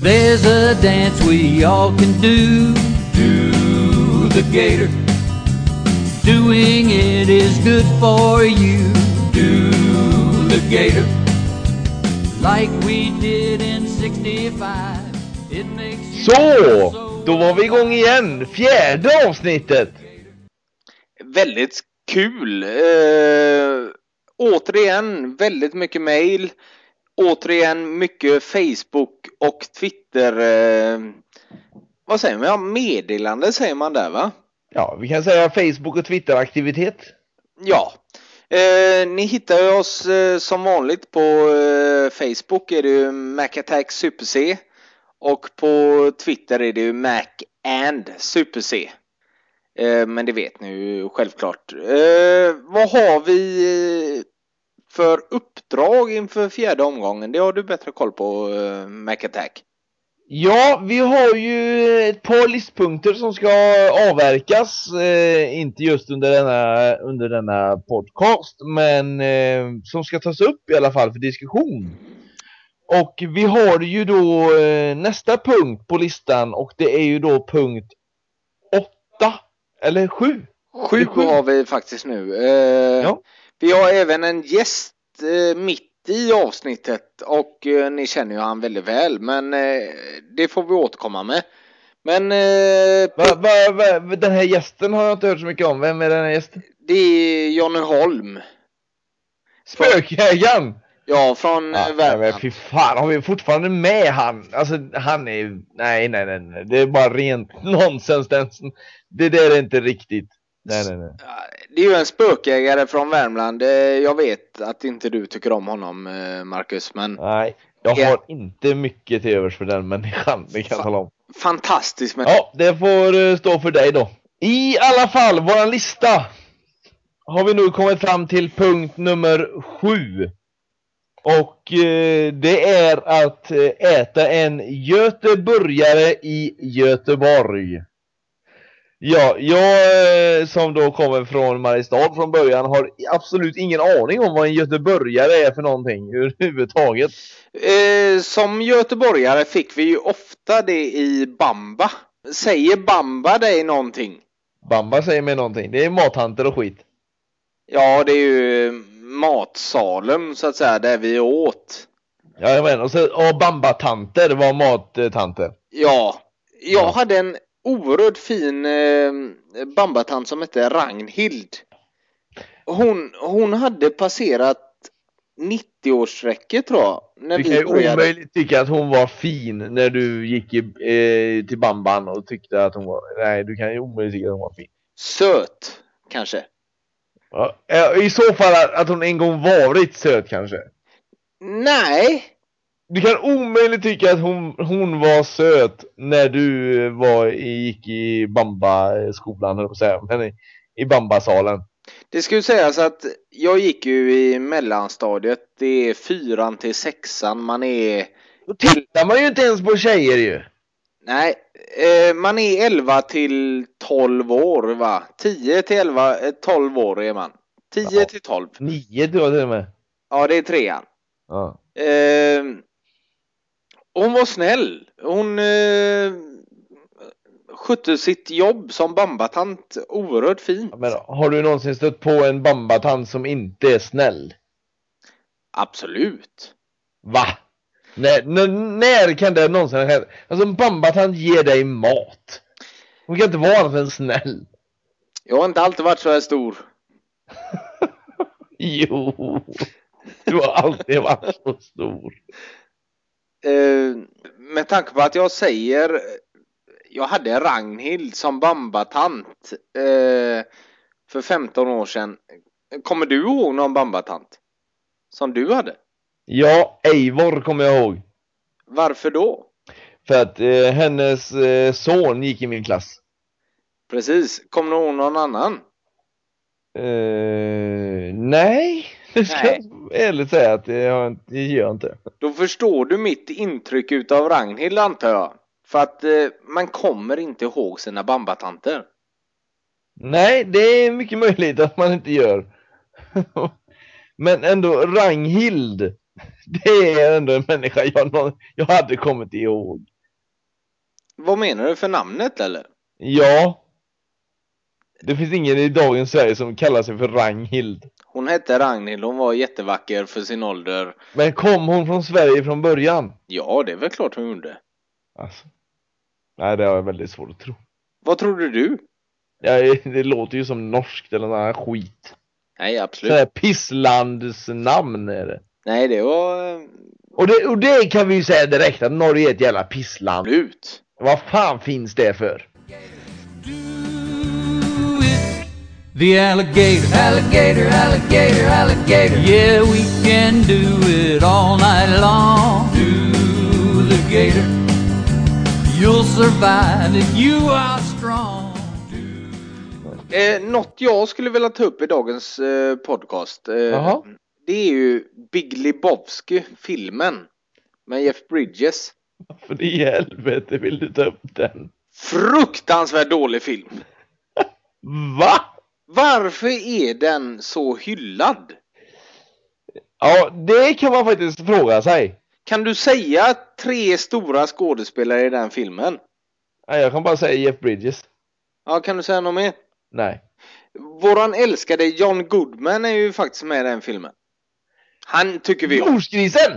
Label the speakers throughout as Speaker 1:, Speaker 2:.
Speaker 1: There's a dance we all can do. Do the gator. Doing it is good for you. Do the gator. Like we did in 65. It makes
Speaker 2: Så,
Speaker 1: so
Speaker 2: då var vi igång igen. Fjärde avsnittet.
Speaker 3: Väldigt kul. Eh, återigen väldigt mycket mail. Återigen mycket Facebook och Twitter. Eh, vad säger man? Meddelande säger man där va?
Speaker 2: Ja, vi kan säga Facebook och Twitter-aktivitet.
Speaker 3: Ja. Eh, ni hittar ju oss eh, som vanligt på eh, Facebook är det ju MacAttack Super C. Och på Twitter är det ju Mac and Super C. Eh, men det vet ni ju självklart. Eh, vad har vi eh, för uppdrag inför fjärde omgången? Det har du bättre koll på, eh, MacAttack.
Speaker 2: Ja, vi har ju ett par listpunkter som ska avverkas. Eh, inte just under denna, under denna podcast, men eh, som ska tas upp i alla fall för diskussion. Och vi har ju då eh, nästa punkt på listan och det är ju då punkt 8 eller 7.
Speaker 3: Sju
Speaker 2: Sju.
Speaker 3: har vi faktiskt nu. Eh,
Speaker 2: Ja.
Speaker 3: Vi har även en gäst eh, mitt i avsnittet och eh, ni känner ju han väldigt väl men eh, det får vi återkomma med. Men eh,
Speaker 2: Va, va, va, den här gästen har jag inte hört så mycket om. Vem är den här gästen?
Speaker 3: det är Jonny Holm.
Speaker 2: Spökjägaren!
Speaker 3: Ja, från
Speaker 2: Ja, nej, men
Speaker 3: Värmland.
Speaker 2: fy fan, har vi fortfarande med han? Alltså han är nej nej nej, nej. det är bara rent nonsens. Den, det där är inte riktigt. Nej nej
Speaker 3: Det är ju en spökägare från Värmland. Eh, Jag vet att inte du tycker om honom eh, Marcus men
Speaker 2: Nej, jag
Speaker 3: Ja.
Speaker 2: har inte mycket till övers för den människan, det kan jag tala om.
Speaker 3: fantastisk men
Speaker 2: Ja, det får eh, stå för dig då. I alla fall, våran lista har vi nu kommit fram till punkt nummer sju. Och eh, det är att äta en göteborgare i Göteborg. Ja, jag eh, som då kommer från Mariestad från början har absolut ingen aning om vad en göteborgare är för någonting överhuvudtaget.
Speaker 3: Eh, som göteborgare fick vi ju ofta det i Bamba. Säger Bamba dig någonting?
Speaker 2: Bamba säger mig någonting. Det är mathanter och skit.
Speaker 3: Ja, det är ju matsalen så att säga, där vi åt.
Speaker 2: Jajamän, och, så, och Bamba-tanter var mattanter.
Speaker 3: Ja, jag
Speaker 2: Ja.
Speaker 3: hade en oerhört fin eh, Bambatant som hette Ragnhild. Hon, hon hade passerat 90-årsstrecket tror jag. När
Speaker 2: Du kan
Speaker 3: vi
Speaker 2: ju
Speaker 3: började.
Speaker 2: omöjligt tycka att hon var fin när du gick i, eh, till Bamban och tyckte att hon var... Nej, du kan ju omöjligt tycka att hon var fin.
Speaker 3: Söt, kanske.
Speaker 2: Ja, eh, I så fall att hon en gång varit söt kanske.
Speaker 3: Nej,
Speaker 2: Du kan omöjligt tycka att hon, hon var söt när du var, i- gick i Bamba-skolan, att säga, men i, i Bambasalen.
Speaker 3: Det ska ju sägas att jag gick ju i mellanstadiet. Det är fyran till sexan. Man är...
Speaker 2: Då tittar man ju inte ens på tjejer ju.
Speaker 3: Nej, eh, man är 11 till 12 år va? 10 till 11, eh, 12 år är man. 10
Speaker 2: Ja.
Speaker 3: till 12.
Speaker 2: Nio tror jag till och med.
Speaker 3: Ja, det är trean.
Speaker 2: Ja.
Speaker 3: Eh, hon var snäll. Hon eh, skötte sitt jobb som bambatant oerhört fint.
Speaker 2: Men har du någonsin stött på en Bambatant som inte är snäll?
Speaker 3: Absolut.
Speaker 2: Va? När, när, när kan det någonsin hänt? Alltså en Bambatant ger dig mat. Hon kan inte vara annat än snäll.
Speaker 3: Jag har inte alltid varit så här stor.
Speaker 2: Jo. Du har alltid varit så stor.
Speaker 3: Eh, med tanke på att jag säger jag hade Ragnhild som bambatant eh, för 15 år sedan. Kommer du ihåg någon bambatant? Som du hade?
Speaker 2: Ja, Eivor kommer jag ihåg.
Speaker 3: Varför då?
Speaker 2: För att eh, hennes eh, son gick i min klass.
Speaker 3: Precis. Kommer du ihåg någon annan?
Speaker 2: Eh, nej, det ska
Speaker 3: Nej.
Speaker 2: jag ärligt säga att det, har gör jag inte.
Speaker 3: Då förstår du mitt intryck utav Ragnhild antar jag. För att eh, man kommer inte ihåg sina bambatanter.
Speaker 2: Nej, det är mycket möjligt att man inte gör. Men ändå, Ragnhild Det är ändå en människa jag, jag hade kommit ihåg.
Speaker 3: Vad menar du för namnet eller?
Speaker 2: Ja. Det finns ingen i dagens Sverige som kallar sig för Ragnhild.
Speaker 3: Hon hette Ragnhild, hon var jättevacker för sin ålder.
Speaker 2: Men kom hon från Sverige från början?
Speaker 3: Ja, det är väl klart hon gjorde.
Speaker 2: Alltså. Nej, det har jag väldigt svårt att tro.
Speaker 3: Vad trodde du?
Speaker 2: Ja, det låter ju som norskt eller någon annan skit.
Speaker 3: Nej, absolut.
Speaker 2: Sådär Pisslands namn är det.
Speaker 3: Nej, det var eh,
Speaker 2: Och det, och det kan vi ju säga direkt att Norge är ett jävla pissland.
Speaker 3: absolut.
Speaker 2: Vad fan finns det för?
Speaker 1: The alligator, alligator, alligator, alligator. Yeah, we can do it all night long. Do the gator. You'll survive if you are strong.
Speaker 3: Eh, något jag skulle vilja ta upp i dagens eh, podcast. Eh, det är ju Big Lebowski, filmen. Med Jeff Bridges.
Speaker 2: För i helvete vill du ta upp den?
Speaker 3: Fruktansvärt dålig film.
Speaker 2: Va?
Speaker 3: Varför är den så hyllad?
Speaker 2: Ja, det kan man faktiskt fråga sig.
Speaker 3: Kan du säga tre stora skådespelare i den filmen?
Speaker 2: Nej, jag kan bara säga Jeff Bridges.
Speaker 3: Ja, kan du säga något mer?
Speaker 2: Nej.
Speaker 3: Våran älskade John Goodman är ju faktiskt med i den filmen. Han tycker vi om.
Speaker 2: Morsgrisen!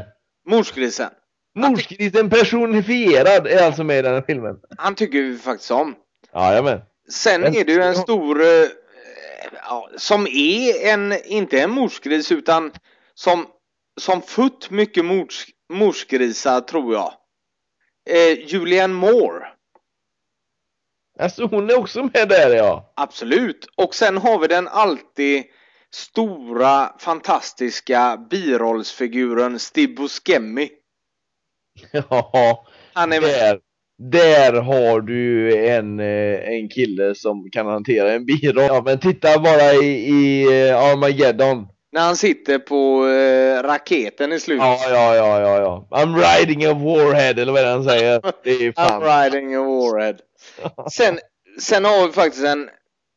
Speaker 3: Morsgrisen.
Speaker 2: Morsgrisen personifierad är alltså med i den här filmen.
Speaker 3: Han tycker vi faktiskt om.
Speaker 2: Jajamän.
Speaker 3: Sen
Speaker 2: Men-
Speaker 3: är det ju en stor, eh, som är en, inte en morsgris utan som, som fött mycket mors, morsgrisar tror jag. Eh, Julianne Moore.
Speaker 2: Alltså hon är också med där ja.
Speaker 3: Absolut. Och sen har vi den alltid stora, fantastiska birollsfiguren Steve Buscemi.
Speaker 2: Ja,
Speaker 3: Han är med.
Speaker 2: Där, har du en, eh, en kille som kan hantera en biroll. Ja, men titta bara i, i eh, Armageddon.
Speaker 3: När han sitter på eh, raketen i slutet.
Speaker 2: Ja, ja, ja, ja, ja. I'm riding a warhead, eller vad är det han säger? Det är fan.
Speaker 3: I'm riding a warhead. Sen, sen har vi faktiskt en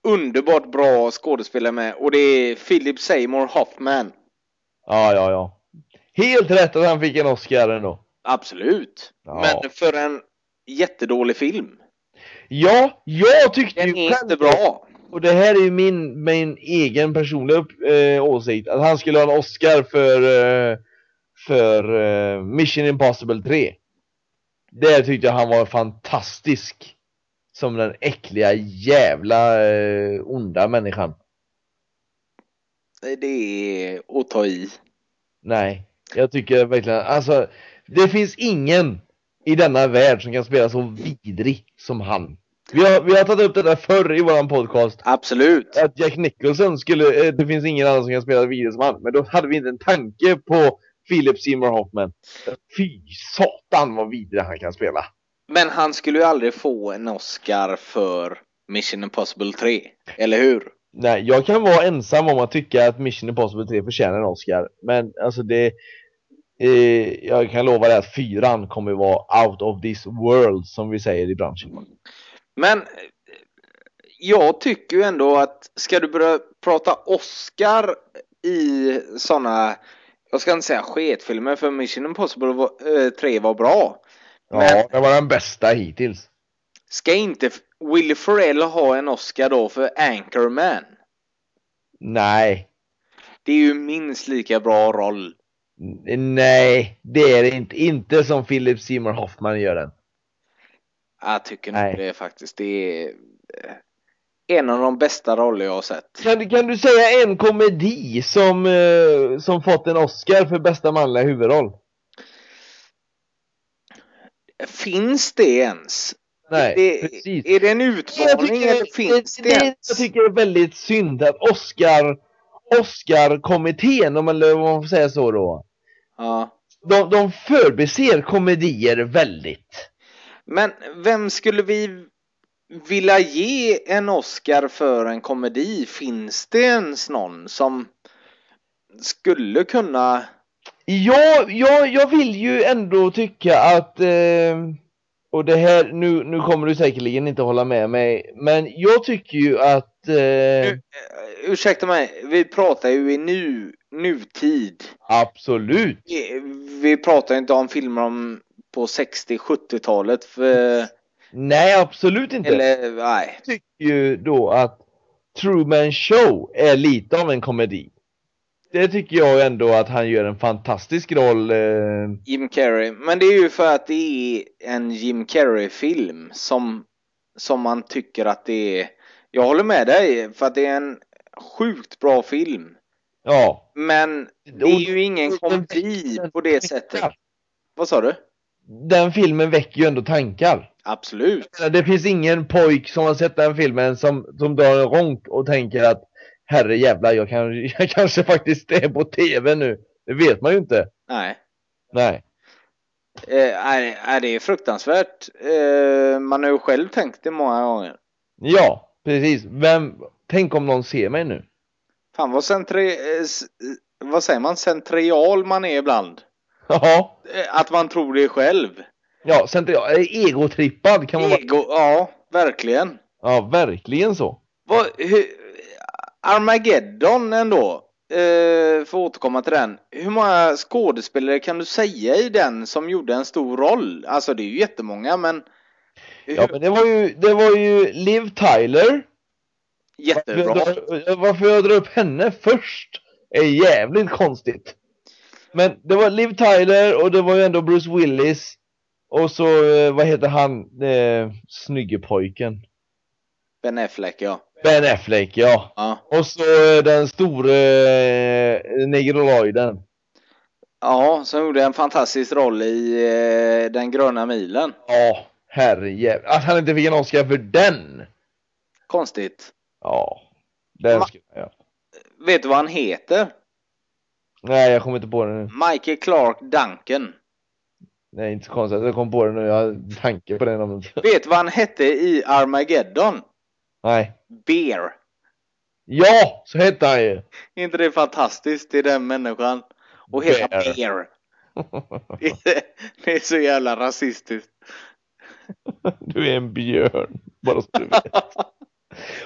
Speaker 3: underbart bra skådespelare med och det är Philip Seymour Hoffman.
Speaker 2: Ja, ja, ja. Helt rätt att han fick en Oscar ändå.
Speaker 3: Absolut.
Speaker 2: Ja.
Speaker 3: Men för en jättedålig film.
Speaker 2: Ja, jag tyckte
Speaker 3: Den
Speaker 2: ju
Speaker 3: är inte bra.
Speaker 2: Och det här är ju min, min egen personliga upp, eh, åsikt. Att han skulle ha en Oscar för, eh, för eh, Mission Impossible 3. Där tyckte jag han var fantastisk. Som den äckliga jävla eh, onda människan.
Speaker 3: Det är att ta i.
Speaker 2: Nej, jag tycker verkligen, alltså det finns ingen i denna värld som kan spela så vidrig som han. Vi har, vi har tagit upp det där förr i våran podcast.
Speaker 3: Absolut.
Speaker 2: Att Jack Nicholson skulle, eh, det finns ingen annan som kan spela vidrig som han. Men då hade vi inte en tanke på Philip Seymour Hoffman. Fy satan vad vidrig han kan spela.
Speaker 3: Men han skulle ju aldrig få en Oscar för Mission Impossible 3. Eller hur?
Speaker 2: Nej, jag kan vara ensam om att tycka att Mission Impossible 3 förtjänar en Oscar. Men alltså det, eh, jag kan lova dig att fyran kommer vara out of this world som vi säger i branschen.
Speaker 3: Men eh, jag tycker ju ändå att ska du börja prata Oscar i sådana, jag ska inte säga sketfilmer för Mission Impossible var- eh, 3 var bra.
Speaker 2: Ja,
Speaker 3: Men-
Speaker 2: det var den bästa hittills.
Speaker 3: Ska inte Will Ferrell ha en Oscar då för Anchorman?
Speaker 2: Nej,
Speaker 3: Det är ju minst lika bra roll.
Speaker 2: Nej, det är det inte. Inte som Philip Seymour Hoffman gör den.
Speaker 3: Jag tycker nog
Speaker 2: Nej.
Speaker 3: det faktiskt. Det är eh, en av de bästa roller jag har sett.
Speaker 2: Kan, du- kan du säga en komedi som, eh, som fått en Oscar för bästa manliga huvudroll?
Speaker 3: Finns det ens?
Speaker 2: Nej,
Speaker 3: det,
Speaker 2: precis.
Speaker 3: Är det en utmaning
Speaker 2: tycker,
Speaker 3: eller finns det,
Speaker 2: det,
Speaker 3: ens?
Speaker 2: jag tycker det är väldigt synd att Oscar Oscar-kommittén, om man får säga så då.
Speaker 3: Ja.
Speaker 2: De, de förbiser komedier väldigt.
Speaker 3: Men vem skulle vi vilja ge en Oscar för en komedi? Finns det ens någon som skulle kunna...
Speaker 2: Ja, ja, jag vill ju ändå tycka att eh, och det här, nu, nu kommer du säkerligen inte hålla med mig, men jag tycker ju att Eh,
Speaker 3: Nu, eh, ursäkta mig, vi pratar ju i nu, nutid.
Speaker 2: absolut.
Speaker 3: Vi, vi pratar inte om filmer om på 60-70-talet. För,
Speaker 2: Nej, absolut inte.
Speaker 3: eller nej.
Speaker 2: Jag tycker ju då att Truman Show är lite av en komedi. Det tycker jag ändå att han gör en fantastisk roll. Eh,
Speaker 3: Jim Carrey. Men det är ju för att det är en Jim Carrey-film som, som man tycker att det är. Jag håller med dig för att det är en sjukt bra film.
Speaker 2: ja.
Speaker 3: Men det är ju ingen komedi på det sättet. Vad sa du?
Speaker 2: Den filmen väcker ju ändå tankar.
Speaker 3: Absolut.
Speaker 2: Det finns ingen pojk som har sett den filmen som, som drar en ronk och tänker att herre jävlar, jag, kan, jag kanske faktiskt är på tv nu. Det vet man ju inte.
Speaker 3: Nej.
Speaker 2: Nej.
Speaker 3: Eh, nej, nej, det är fruktansvärt. Eh, man har ju själv tänkt det många gånger.
Speaker 2: Ja, precis. Vem, tänk om någon ser mig nu.
Speaker 3: Fan vad centri... eh, eh, vad säger man? Centrial man är ibland.
Speaker 2: Ja.
Speaker 3: Eh, att man tror det själv.
Speaker 2: Ja, är egotrippad kan man vara.
Speaker 3: Ego, ja, verkligen.
Speaker 2: Ja, verkligen så.
Speaker 3: Vad, hur, Armageddon ändå. Eh, för att återkomma till den. Hur många skådespelare kan du säga i den som gjorde en stor roll? Alltså det är ju jättemånga men...
Speaker 2: Ja, men det var ju, det var ju Liv Tyler.
Speaker 3: Jättebra.
Speaker 2: Varför, varför jag drar upp henne först är jävligt konstigt. Men det var Liv Tyler och det var ju ändå Bruce Willis. Och så, eh, vad heter han, eh, snygge pojken?
Speaker 3: Ben Affleck ja.
Speaker 2: Ben Affleck, ja.
Speaker 3: Ja,
Speaker 2: Och så eh, den store eh, negroloiden.
Speaker 3: ja som gjorde en fantastisk roll i eh, Den gröna milen.
Speaker 2: Ja, herrejävlar. Att han inte fick en Oscar för den!
Speaker 3: Konstigt.
Speaker 2: Ja, den
Speaker 3: Ma-
Speaker 2: skulle jag.
Speaker 3: Vet du vad han heter?
Speaker 2: Nej, jag kommer inte på det nu.
Speaker 3: Michael Clark Duncan.
Speaker 2: Nej, inte så konstigt jag kom på det nu. Jag har tanke på det namnet.
Speaker 3: Vet du vad han hette i Armageddon?
Speaker 2: Nej.
Speaker 3: Bear.
Speaker 2: Ja, så hette han ju.
Speaker 3: Inte det fantastiskt? Det är den människan. Och heta
Speaker 2: Bear.
Speaker 3: Bear. Det är så jävla rasistiskt.
Speaker 2: Du är en björn, bara så du vet.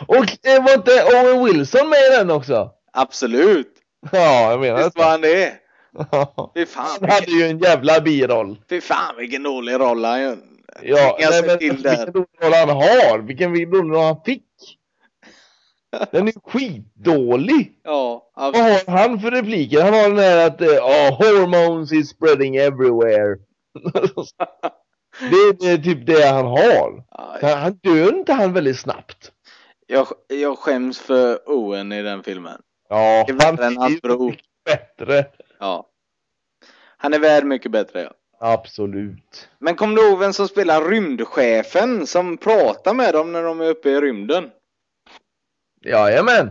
Speaker 2: Och eh, var inte Owen Wilson med i den också?
Speaker 3: Absolut.
Speaker 2: Ja, jag menar
Speaker 3: Visst var han det?
Speaker 2: Ja.
Speaker 3: Fy fan,
Speaker 2: Han hade
Speaker 3: vilken,
Speaker 2: ju en jävla biroll.
Speaker 3: fy fan vilken dålig roll han gör.
Speaker 2: Ja,
Speaker 3: Jag
Speaker 2: nej, men
Speaker 3: till
Speaker 2: vilken roll han har, vilken roll han fick. Den är skitdålig.
Speaker 3: Ja,
Speaker 2: Vad har han för repliker? Han har den här att oh, hormones is spreading everywhere. det, är, det är typ det han har. Han, han dör inte han väldigt snabbt?
Speaker 3: jag, jag skäms för Owen i den filmen.
Speaker 2: Ja,
Speaker 3: Det är
Speaker 2: han
Speaker 3: än hans bror.
Speaker 2: mycket bättre.
Speaker 3: Ja. Han är värd mycket bättre ja.
Speaker 2: Absolut.
Speaker 3: Men kom du ihåg vem som spelar rymdchefen som pratar med dem när de är uppe i rymden?
Speaker 2: Jajamän.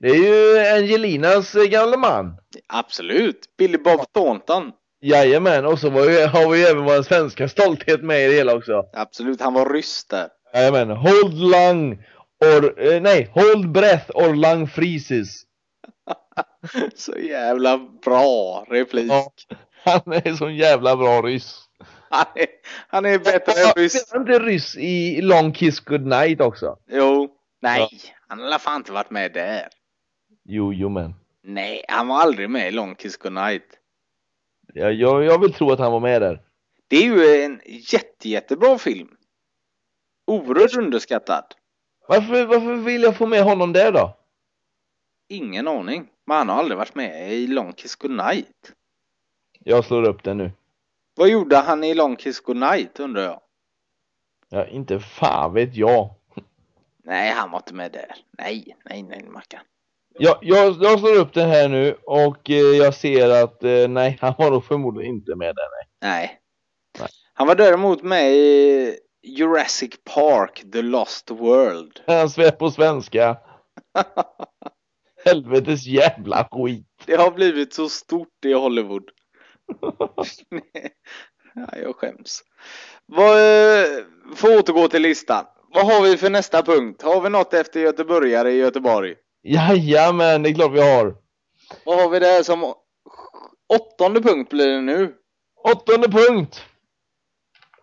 Speaker 2: Det är ju Angelinas eh, gamla man.
Speaker 3: Absolut. Billy Bob Thornton.
Speaker 2: Jajamän, och så ju, har vi ju även vår svenska stolthet med i det hela också.
Speaker 3: Absolut, han var ryss där.
Speaker 2: Jajamän, hold lung or, eh, nej, hold breath or lung freezes.
Speaker 3: Så jävla bra replik.
Speaker 2: Ja. Han är så jävla bra ryss.
Speaker 3: Han, är, han är bättre än ryss.
Speaker 2: Spelar inte ryss i Long Kiss Goodnight också?
Speaker 3: Jo. Nej, han har fan inte varit med där.
Speaker 2: Jo, jo men.
Speaker 3: Nej, han var aldrig med i Long Kiss Goodnight.
Speaker 2: Jag, jag, jag vill tro att han var med där.
Speaker 3: Det är ju en jätte, jättebra film. Oerhört underskattad.
Speaker 2: Varför, varför vill jag få med honom där då?
Speaker 3: Ingen aning. Men han har aldrig varit med i Long Kiss Goodnight.
Speaker 2: Jag slår upp den nu.
Speaker 3: Vad gjorde han i Long Kiss Goodnight undrar jag?
Speaker 2: Ja, inte fan vet jag.
Speaker 3: Nej, han var inte med där. Nej, nej, nej, Mackan.
Speaker 2: Jag, jag, jag slår upp den här nu och eh, jag ser att eh, nej, han var nog förmodligen inte med där. Nej.
Speaker 3: Nej.
Speaker 2: Nej.
Speaker 3: Han var däremot med i Jurassic Park The Lost World.
Speaker 2: Han svär på svenska. Helvetes jävla skit.
Speaker 3: Det har blivit så stort i Hollywood. ja, jag skäms. Vad, eh, för att återgå till listan. Vad har vi för nästa punkt? Har vi något efter göteborgare i Göteborg?
Speaker 2: Jajamän, det är klart vi har.
Speaker 3: Vad har vi där som åttonde punkt blir det nu?
Speaker 2: Åttonde punkt.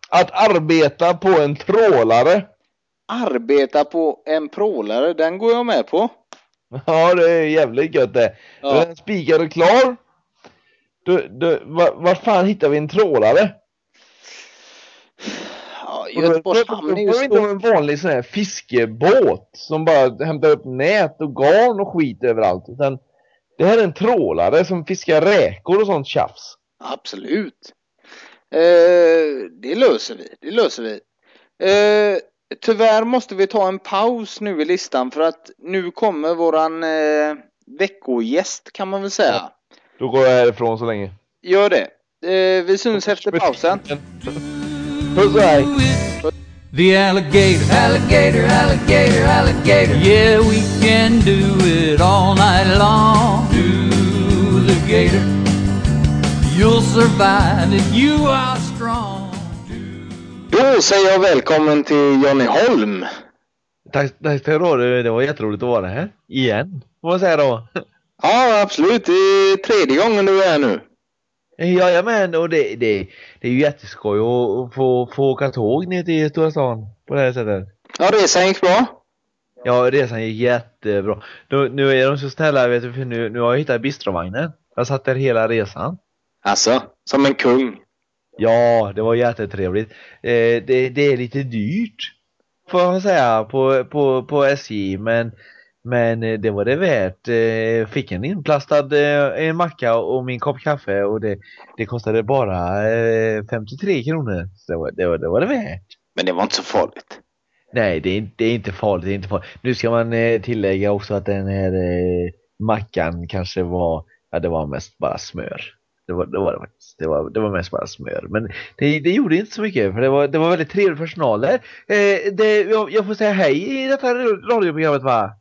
Speaker 2: Att arbeta på en trålare.
Speaker 3: arbeta på en prålare, den går jag med på.
Speaker 2: Ja, det är jävligt gött det.
Speaker 3: Ja.
Speaker 2: den spikad och klar. Då, då, var, var fan hittar vi en trålare?
Speaker 3: Ja, Göteborgs hamn är ju
Speaker 2: vi inte
Speaker 3: stor.
Speaker 2: en vanlig sån här fiskebåt som bara hämtar upp nät och garn och skit överallt. Utan det här är en trålare som fiskar räkor och sånt tjafs.
Speaker 3: Absolut. Eh, det löser vi, det löser vi. Eh, tyvärr måste vi ta en paus nu i listan för att nu kommer våran eh, veckogäst kan man väl säga.
Speaker 2: Då går jag härifrån så länge.
Speaker 3: Gör det. Eh, vi syns efter pausen.
Speaker 2: Puss och hej!
Speaker 1: The alligator, alligator, alligator, alligator. Yeah, we can do it all night long. Do the gator. You'll survive if you are strong.
Speaker 3: Då säger jag välkommen till Johnny Holm.
Speaker 2: Tack, tack ska du ha. Det var jätteroligt att vara här. Igen, får man säga då.
Speaker 3: Ja, absolut. Det är tredje gången du är här nu.
Speaker 2: Jajamän, och det, det, det är ju jätteskoj att få, få åka tåg ner till Stora stan på det här sättet.
Speaker 3: Ja, resan gick bra.
Speaker 2: Ja, resan gick jättebra. Nu, nu är de så snälla, vet du, för nu, nu har jag hittat bistrovagnen. Jag satt där hela resan.
Speaker 3: Alltså, som en kung.
Speaker 2: Ja, det var jättetrevligt. Eh, det, det är lite dyrt, får jag säga, på, på, på SJ, men, men eh, det var det värt. Eh, fick en inplastad eh, en macka och min kopp kaffe och det, det kostade bara eh, 53 kronor. Så det var, det var det var det värt.
Speaker 3: Men det var inte så farligt.
Speaker 2: Nej, det är, det är inte farligt, det är inte farligt. Nu ska man tillägga också att den här mackan kanske var, ja det var mest bara smör. Det var det, var det faktiskt. Det var, det var mest bara smör. Men det, det gjorde inte så mycket för det var, det var väldigt trevlig personal där. Eh, det, jag, jag får säga hej i detta radioprogrammet va?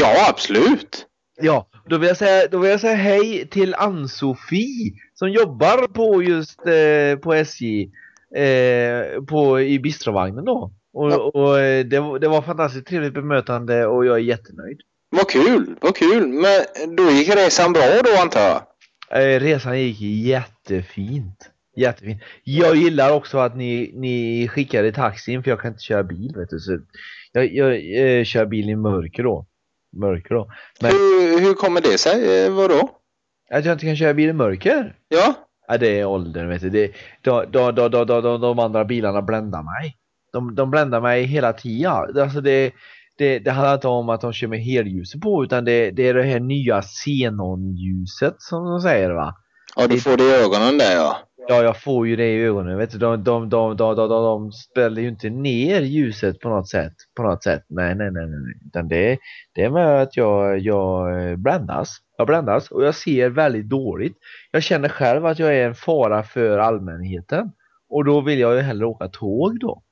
Speaker 3: Ja, absolut.
Speaker 2: Ja, då vill jag säga, då vill jag säga hej till Ann-Sofie som jobbar på just eh, på SJ eh, på, i bistrovagnen då. Och,
Speaker 3: Ja.
Speaker 2: och eh, det, var- det var fantastiskt trevligt bemötande och jag är jättenöjd.
Speaker 3: Vad kul, vad kul. Men då gick resan bra då antar jag?
Speaker 2: Eh, resan gick jättefint. Jättefint. Jag gillar också att ni, ni skickade taxin för jag kan inte köra bil vet du. Så jag, jag eh, kör bil i mörker då. Mörker då. Men
Speaker 3: Hur, hur kommer det sig? Eh, vadå?
Speaker 2: att jag inte kan köra bil i mörker?
Speaker 3: Ja,
Speaker 2: Ja, det är åldern vet du. Det, de, de, de, de, de, de, de andra bilarna bländar mig. De, de bländar mig hela tiden. Alltså det, det, det handlar inte om att de kör med helljuset på utan det, det är det här nya xenonljuset som de säger va.
Speaker 3: ja du får det i ögonen där ja.
Speaker 2: Ja, jag får ju det i ögonen. Vet du, de, de, de, de, de, de, de ställer ju inte ner ljuset på något sätt. På något sätt. Nej, nej, nej, nej. Utan det, det är med att jag, jag bländas. Jag bländas och jag ser väldigt dåligt. Jag känner själv att jag är en fara för allmänheten. Och då vill jag ju hellre åka tåg då.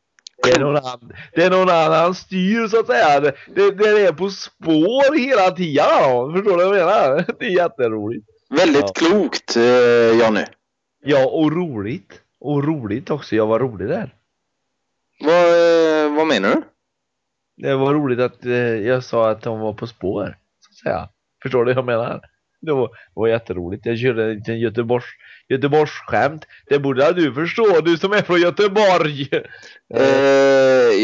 Speaker 2: Det är någon annan, det är någon annan styr så att säga. Det, det, är på spår hela tiden. Då. Förstår du vad jag menar? Det är jätteroligt.
Speaker 3: Väldigt
Speaker 2: Ja.
Speaker 3: klokt eh, Johnny.
Speaker 2: Ja, och roligt. Och roligt också. Jag var rolig där.
Speaker 3: Vad, eh, vad menar du?
Speaker 2: Det var roligt att eh, jag sa att de var på spår. Så att säga. Förstår du vad jag menar? Det var, det var jätteroligt. Jag körde en liten Göteborgs, Göteborgsskämt. Det borde du förstå, du som är från Göteborg.
Speaker 3: Eh,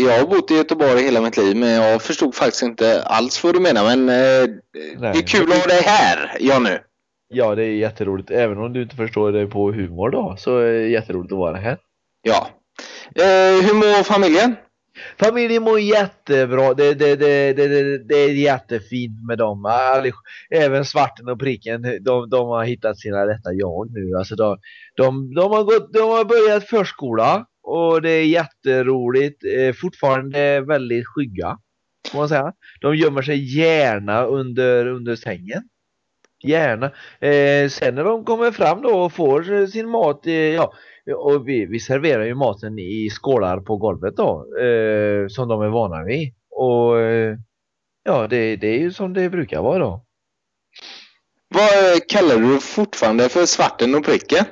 Speaker 3: jag har bott i Göteborg hela mitt liv men jag förstod faktiskt inte alls vad du menar men eh, det är kul att ha dig här Johnny.
Speaker 2: Ja, det är jätteroligt. Även om du inte förstår det på humor då, så är det jätteroligt att vara här.
Speaker 3: Ja. Eh, hur mår familjen?
Speaker 2: Familjen mår jättebra. Det, det, det, det, det, det är jättefint med dem. Även svarten och pricken, de, de har hittat sina rätta jag nu. Alltså de, de, de, har gått, de har börjat förskola och det är jätteroligt. Eh, fortfarande väldigt skygga, får man säga. De gömmer sig gärna under, under sängen. Gärna. Eh, sen när de kommer fram då och får eh, sin mat, eh, ja, och vi, vi serverar ju maten i skålar på golvet då, eh, som de är vana vid. Och eh, ja, det, det är ju som det brukar vara då.
Speaker 3: Vad eh, kallar du fortfarande för svarten och pricken?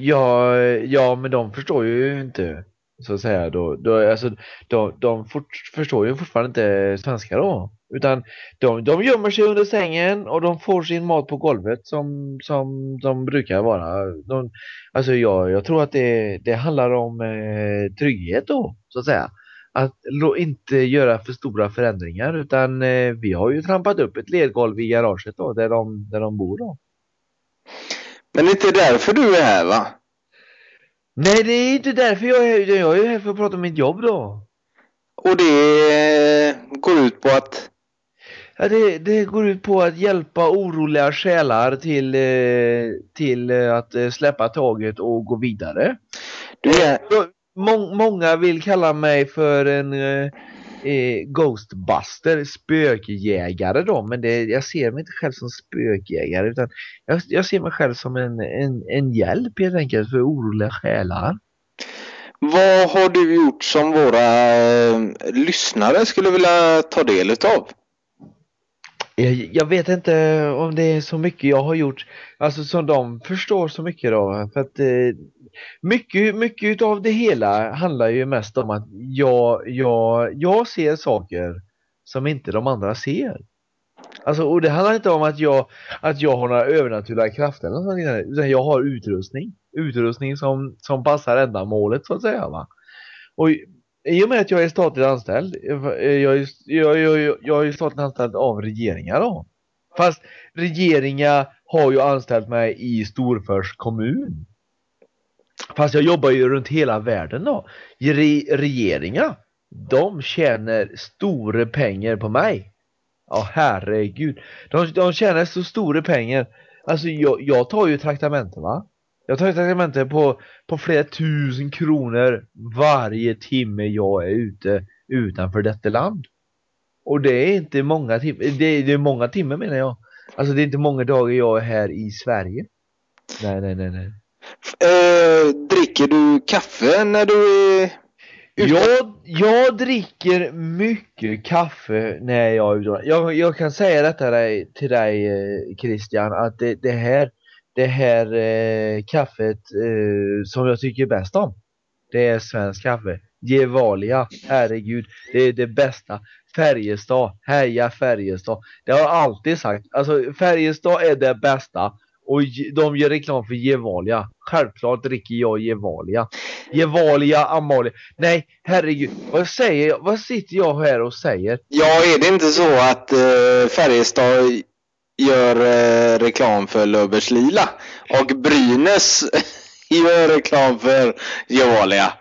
Speaker 2: Ja, ja, men de förstår ju inte, så att säga då. då alltså, de, de fort, förstår ju fortfarande inte svenska då. Utan de, de gömmer sig under sängen och de får sin mat på golvet som, som de brukar vara. De, alltså jag, jag tror att det, det handlar om eh, trygghet då, så att säga. att inte göra för stora förändringar utan eh, vi har ju trampat upp ett ledgolv i garaget då där de, där de bor då.
Speaker 3: Men det är inte därför du är här va?
Speaker 2: Nej det är inte därför jag är här utan jag är här för att prata om mitt jobb då.
Speaker 3: Och det går ut på att
Speaker 2: Ja, det, det går ut på att hjälpa oroliga själar till, eh, till eh, att eh, släppa taget och gå vidare.
Speaker 3: du är,
Speaker 2: Må, många vill kalla mig för en eh, Ghostbuster, spökjägare då, men det, jag ser mig inte själv som spökjägare utan jag, jag ser mig själv som en, en, en hjälp helt enkelt för oroliga själar.
Speaker 3: vad har du gjort som våra eh, lyssnare skulle vilja ta del utav?
Speaker 2: Jag, jag vet inte om det är så mycket jag har gjort, alltså som de förstår så mycket då. För att eh, mycket, mycket utav det hela handlar ju mest om att jag, jag, jag ser saker som inte de andra ser. Alltså, och det handlar inte om att jag, att jag har några övernaturliga krafter eller något sånt, utan jag har utrustning. Utrustning som, som passar ändamålet så att säga. Va? Och i och med att jag är statligt anställd, eh, jag är, jag, jag, jag, är statligt anställd av regeringar då. Fast regeringar har ju anställt mig i Storfors kommun. Fast jag jobbar ju runt hela världen då. Re, regeringar, de tjänar stora pengar på mig. Ja herregud. De, de tjänar så stora pengar. Alltså jag, jag tar ju traktamenten va. Jag tar traktamenten på, på flera tusen kronor varje timme jag är ute utanför detta land. Och det är inte många timmar, det, det är många timmar menar jag. Alltså det är inte många dagar jag är här i Sverige. Nej, nej, nej, nej.
Speaker 3: Eh, dricker du kaffe när du är ute?
Speaker 2: Jag, jag dricker mycket kaffe när jag är ute. Jag, jag kan säga detta till dig eh, Christian att det, det här det här eh, kaffet eh, som jag tycker bäst om det är svensk kaffe. Gevalia, herregud, det är det bästa. Färjestad, heja Färjestad. Det har jag alltid sagt. Alltså Färjestad är det bästa. Och de gör reklam för Gevalia. Självklart dricker jag Gevalia. Gevalia, Amalia. Nej, herregud. Vad säger jag? Vad sitter jag här och säger?
Speaker 3: Ja, är det inte så att eh, Färjestad gör eh, reklam för Löfbergs Lila och Brynäs gör reklam för Gevalia?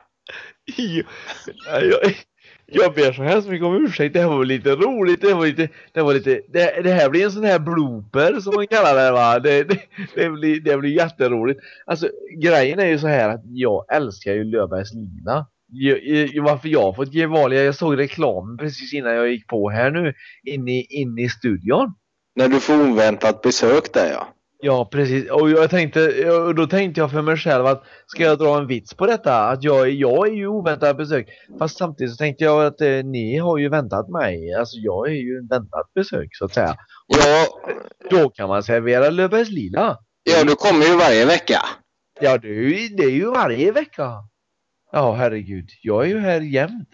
Speaker 2: jag, jag, jag ber så hemskt mycket om ursäkt. Det här var lite roligt. Det var lite, det var lite, det, det här blir en sån här blooper som man kallar det va. Det, det, det, blir, det blir jätteroligt. Alltså grejen är ju så här att jag älskar ju Löfbergs Lila. Jag, jag, varför jag har fått Gevalia, jag såg reklamen precis innan jag gick på här nu in i, in i studion.
Speaker 3: När du får oväntat besök där ja.
Speaker 2: Ja, precis. Och jag tänkte, och då tänkte jag för mig själv att ska jag dra en vits på detta? Att jag, jag är ju oväntat besök. Fast samtidigt så tänkte jag att eh, ni har ju väntat mig. Alltså jag är ju en väntat besök så att säga.
Speaker 3: Ja,
Speaker 2: Då kan man servera Löfbergs Lila.
Speaker 3: ja du kommer ju varje vecka.
Speaker 2: Ja, det är, ju, det är ju varje vecka. Ja, herregud. Jag är ju här jämt.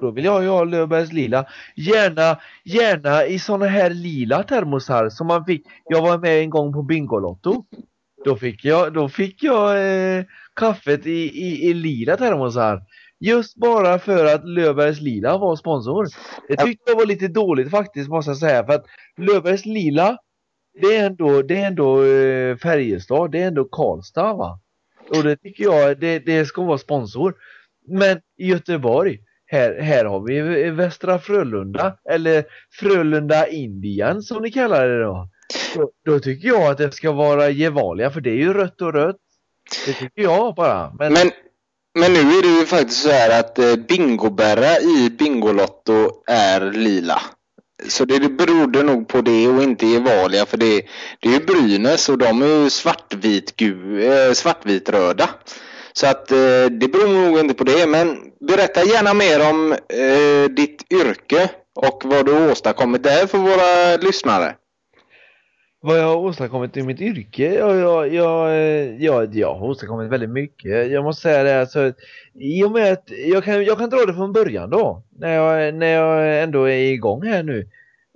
Speaker 2: Då vill jag ju ha Löfbergs Lila. Gärna, gärna i såna här lila termosar som man fick. Jag var med en gång på Bingolotto. Då fick jag, då fick jag eh, kaffet i, i, i lila termosar. Just bara för att Löfbergs Lila var sponsor. Det tyckte jag var lite dåligt faktiskt måste jag säga. För att Löfbergs Lila, det är ändå, det är ändå eh, Färjestad, det är ändå Karlstad va. Och det tycker jag, det, det ska vara sponsor. Men i Göteborg, här, här har vi eh, Västra Frölunda, eller Frölunda Indien som ni kallar det då. Då, då tycker jag att det ska vara Gevalia, för det är ju rött och rött. Det tycker jag bara. Men,
Speaker 3: Men, men nu är det ju faktiskt så här att eh, bingobärra i Bingolotto är lila. Så det berodde nog på det och inte Gevalia för det, det är ju Brynäs och de är ju svartvit, eh, svartvitröda. Så att eh, det beror nog inte på det men berätta gärna mer om eh, ditt yrke och vad du åstadkommit där för våra lyssnare.
Speaker 2: vad jag har åstadkommit i mitt yrke? Jag, jag, jag, eh, jag, jag har åstadkommit väldigt mycket. Jag måste säga det. Alltså, I och med att jag kan, jag kan dra det från början då. När jag, när jag ändå är igång här nu.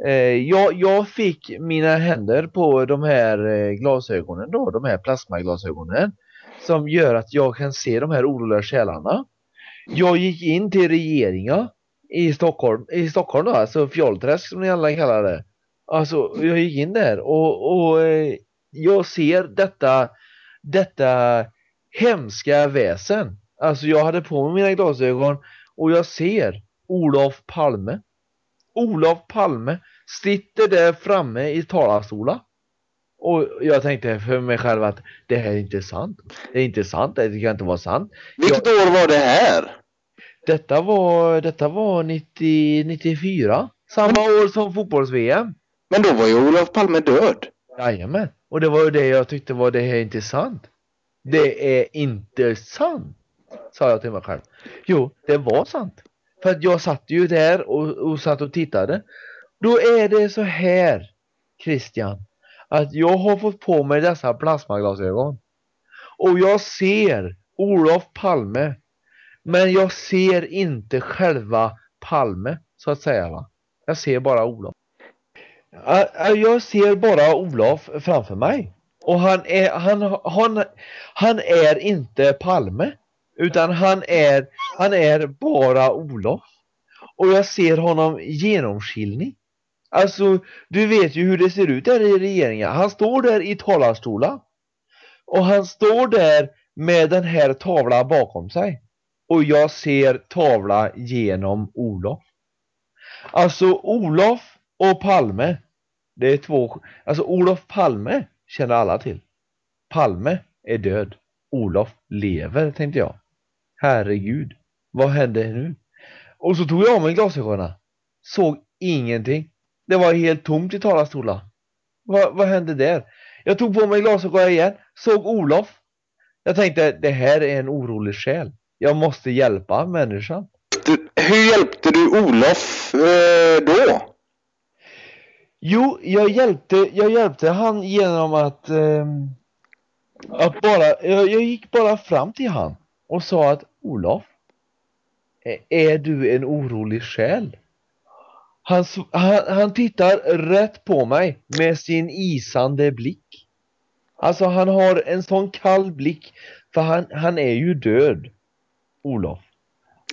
Speaker 2: Eh, jag, jag fick mina händer på de här eh, glasögonen då. De här plasmaglasögonen. Som gör att jag kan se de här oroliga själarna. Jag gick in till regeringen i Stockholm, i Stockholm då, alltså Fjollträsk som ni alla kallar det. Alltså jag gick in där och, och eh, jag ser detta, detta hemska väsen. Alltså jag hade på mig mina glasögon och jag ser Olof Palme. Olof Palme sitter där framme i talarstolen. Och jag tänkte för mig själv att det här är inte sant. Det är inte sant, det kan inte vara sant.
Speaker 3: Vilket år var det här?
Speaker 2: Detta var, detta var 90, 94. Samma år som fotbolls-VM.
Speaker 3: Men då var ju Olof Palme död.
Speaker 2: Jajamän. Och det var ju det jag tyckte var det här är inte sant. Det är inte sant. Sa jag till mig själv. Jo, det var sant. För att jag satt ju där och, och satt och tittade. Då är det så här, Christian, att jag har fått på mig dessa plasmaglasögon. Och jag ser Olof Palme. Men jag ser inte själva Palme, så att säga va. Jag ser bara Olof. Jag ser bara Olof framför mig. Och han är, han, han, han är inte Palme. Utan han är, han är bara Olof. Och jag ser honom genomskinlig. Alltså, du vet ju hur det ser ut där i regeringen. Han står där i talarstolen. Och han står där med den här tavlan bakom sig. Och jag ser tavla genom Olof. Alltså Olof och Palme. Det är två, alltså Olof Palme känner alla till. Palme är död. Olof lever tänkte jag. Herregud, vad hände nu? Och så tog jag av mig glasögonen. Såg ingenting. Det var helt tomt i talarstolen. Vad, vad hände där? Jag tog på mig glasögonen igen. Såg Olof. Jag tänkte, det här är en orolig själ. Jag måste hjälpa människan.
Speaker 3: Du, hur hjälpte du Olof eh, då?
Speaker 2: Jo, jag hjälpte, jag hjälpte han genom att, eh, att bara, jag, jag gick bara fram till han och sa att Olof, är du en orolig själ? Han, han, han tittar rätt på mig med sin isande blick. Alltså han har en sån kall blick för han, han är ju död. Olof.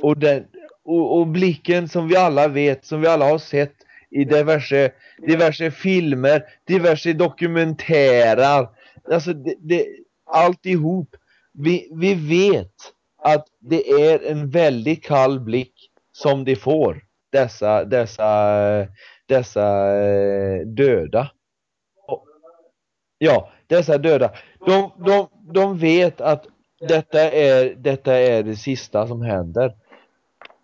Speaker 2: Och, den, och, och, blicken som vi alla vet, som vi alla har sett i diverse, diverse filmer, diverse dokumentärer. Alltså det, det, alltihop. Vi, vi vet att det är en väldigt kall blick som de får, dessa, dessa, dessa eh, döda. Ja, dessa döda. De, de, de vet att detta är, detta är det sista som händer.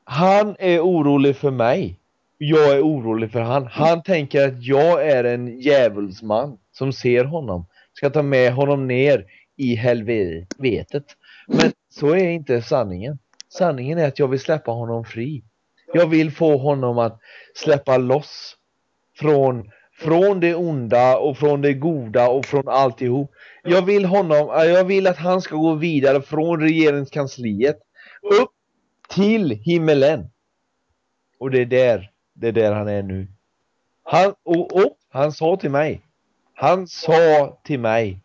Speaker 2: Han är orolig för mig. Jag är orolig för han. Han tänker att jag är en djävulsman som ser honom. Ska ta med honom ner i helvetet. Men så är inte sanningen. Sanningen är att jag vill släppa honom fri. Jag vill få honom att släppa loss från, från det onda och från det goda och från alltihop. Jag vill honom, jag vill att han ska gå vidare från regeringskansliet upp till himmelen. Och det är där, det är där han är nu. Han, och, och han sa till mig, han sa till mig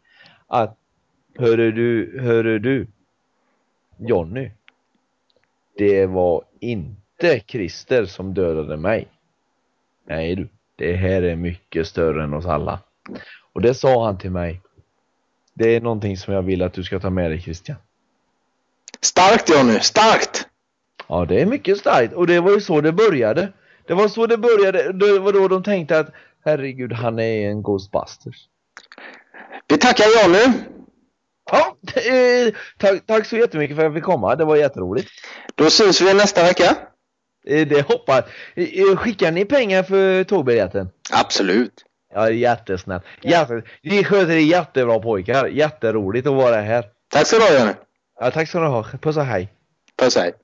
Speaker 2: att Hörru du, hörru du Jonny Det var inte Christer som dödade mig. Nej du, det här är mycket större än oss alla. Och det sa han till mig. Det är någonting som jag vill att du ska ta med dig Christian.
Speaker 3: Starkt Jonny, starkt!
Speaker 2: Ja det är mycket starkt. Och det var ju så det började. Det var så det började, det var då de tänkte att Herregud han är en Ghostbusters.
Speaker 3: Vi tackar Jonny
Speaker 2: Ja, eh, tack, tack så jättemycket för att jag fick komma. Det var jätteroligt.
Speaker 3: Då syns vi nästa vecka.
Speaker 2: Eh, det hoppas eh, Skickar ni pengar för tågbiljetten?
Speaker 3: Absolut.
Speaker 2: Ja, jättesnällt. Jätte, ni sköter det jättebra pojkar. Jätteroligt att vara här.
Speaker 3: Tack så du ha, Janne.
Speaker 2: Ja, tack ska du ha. Puss och hej.
Speaker 3: Puss hej.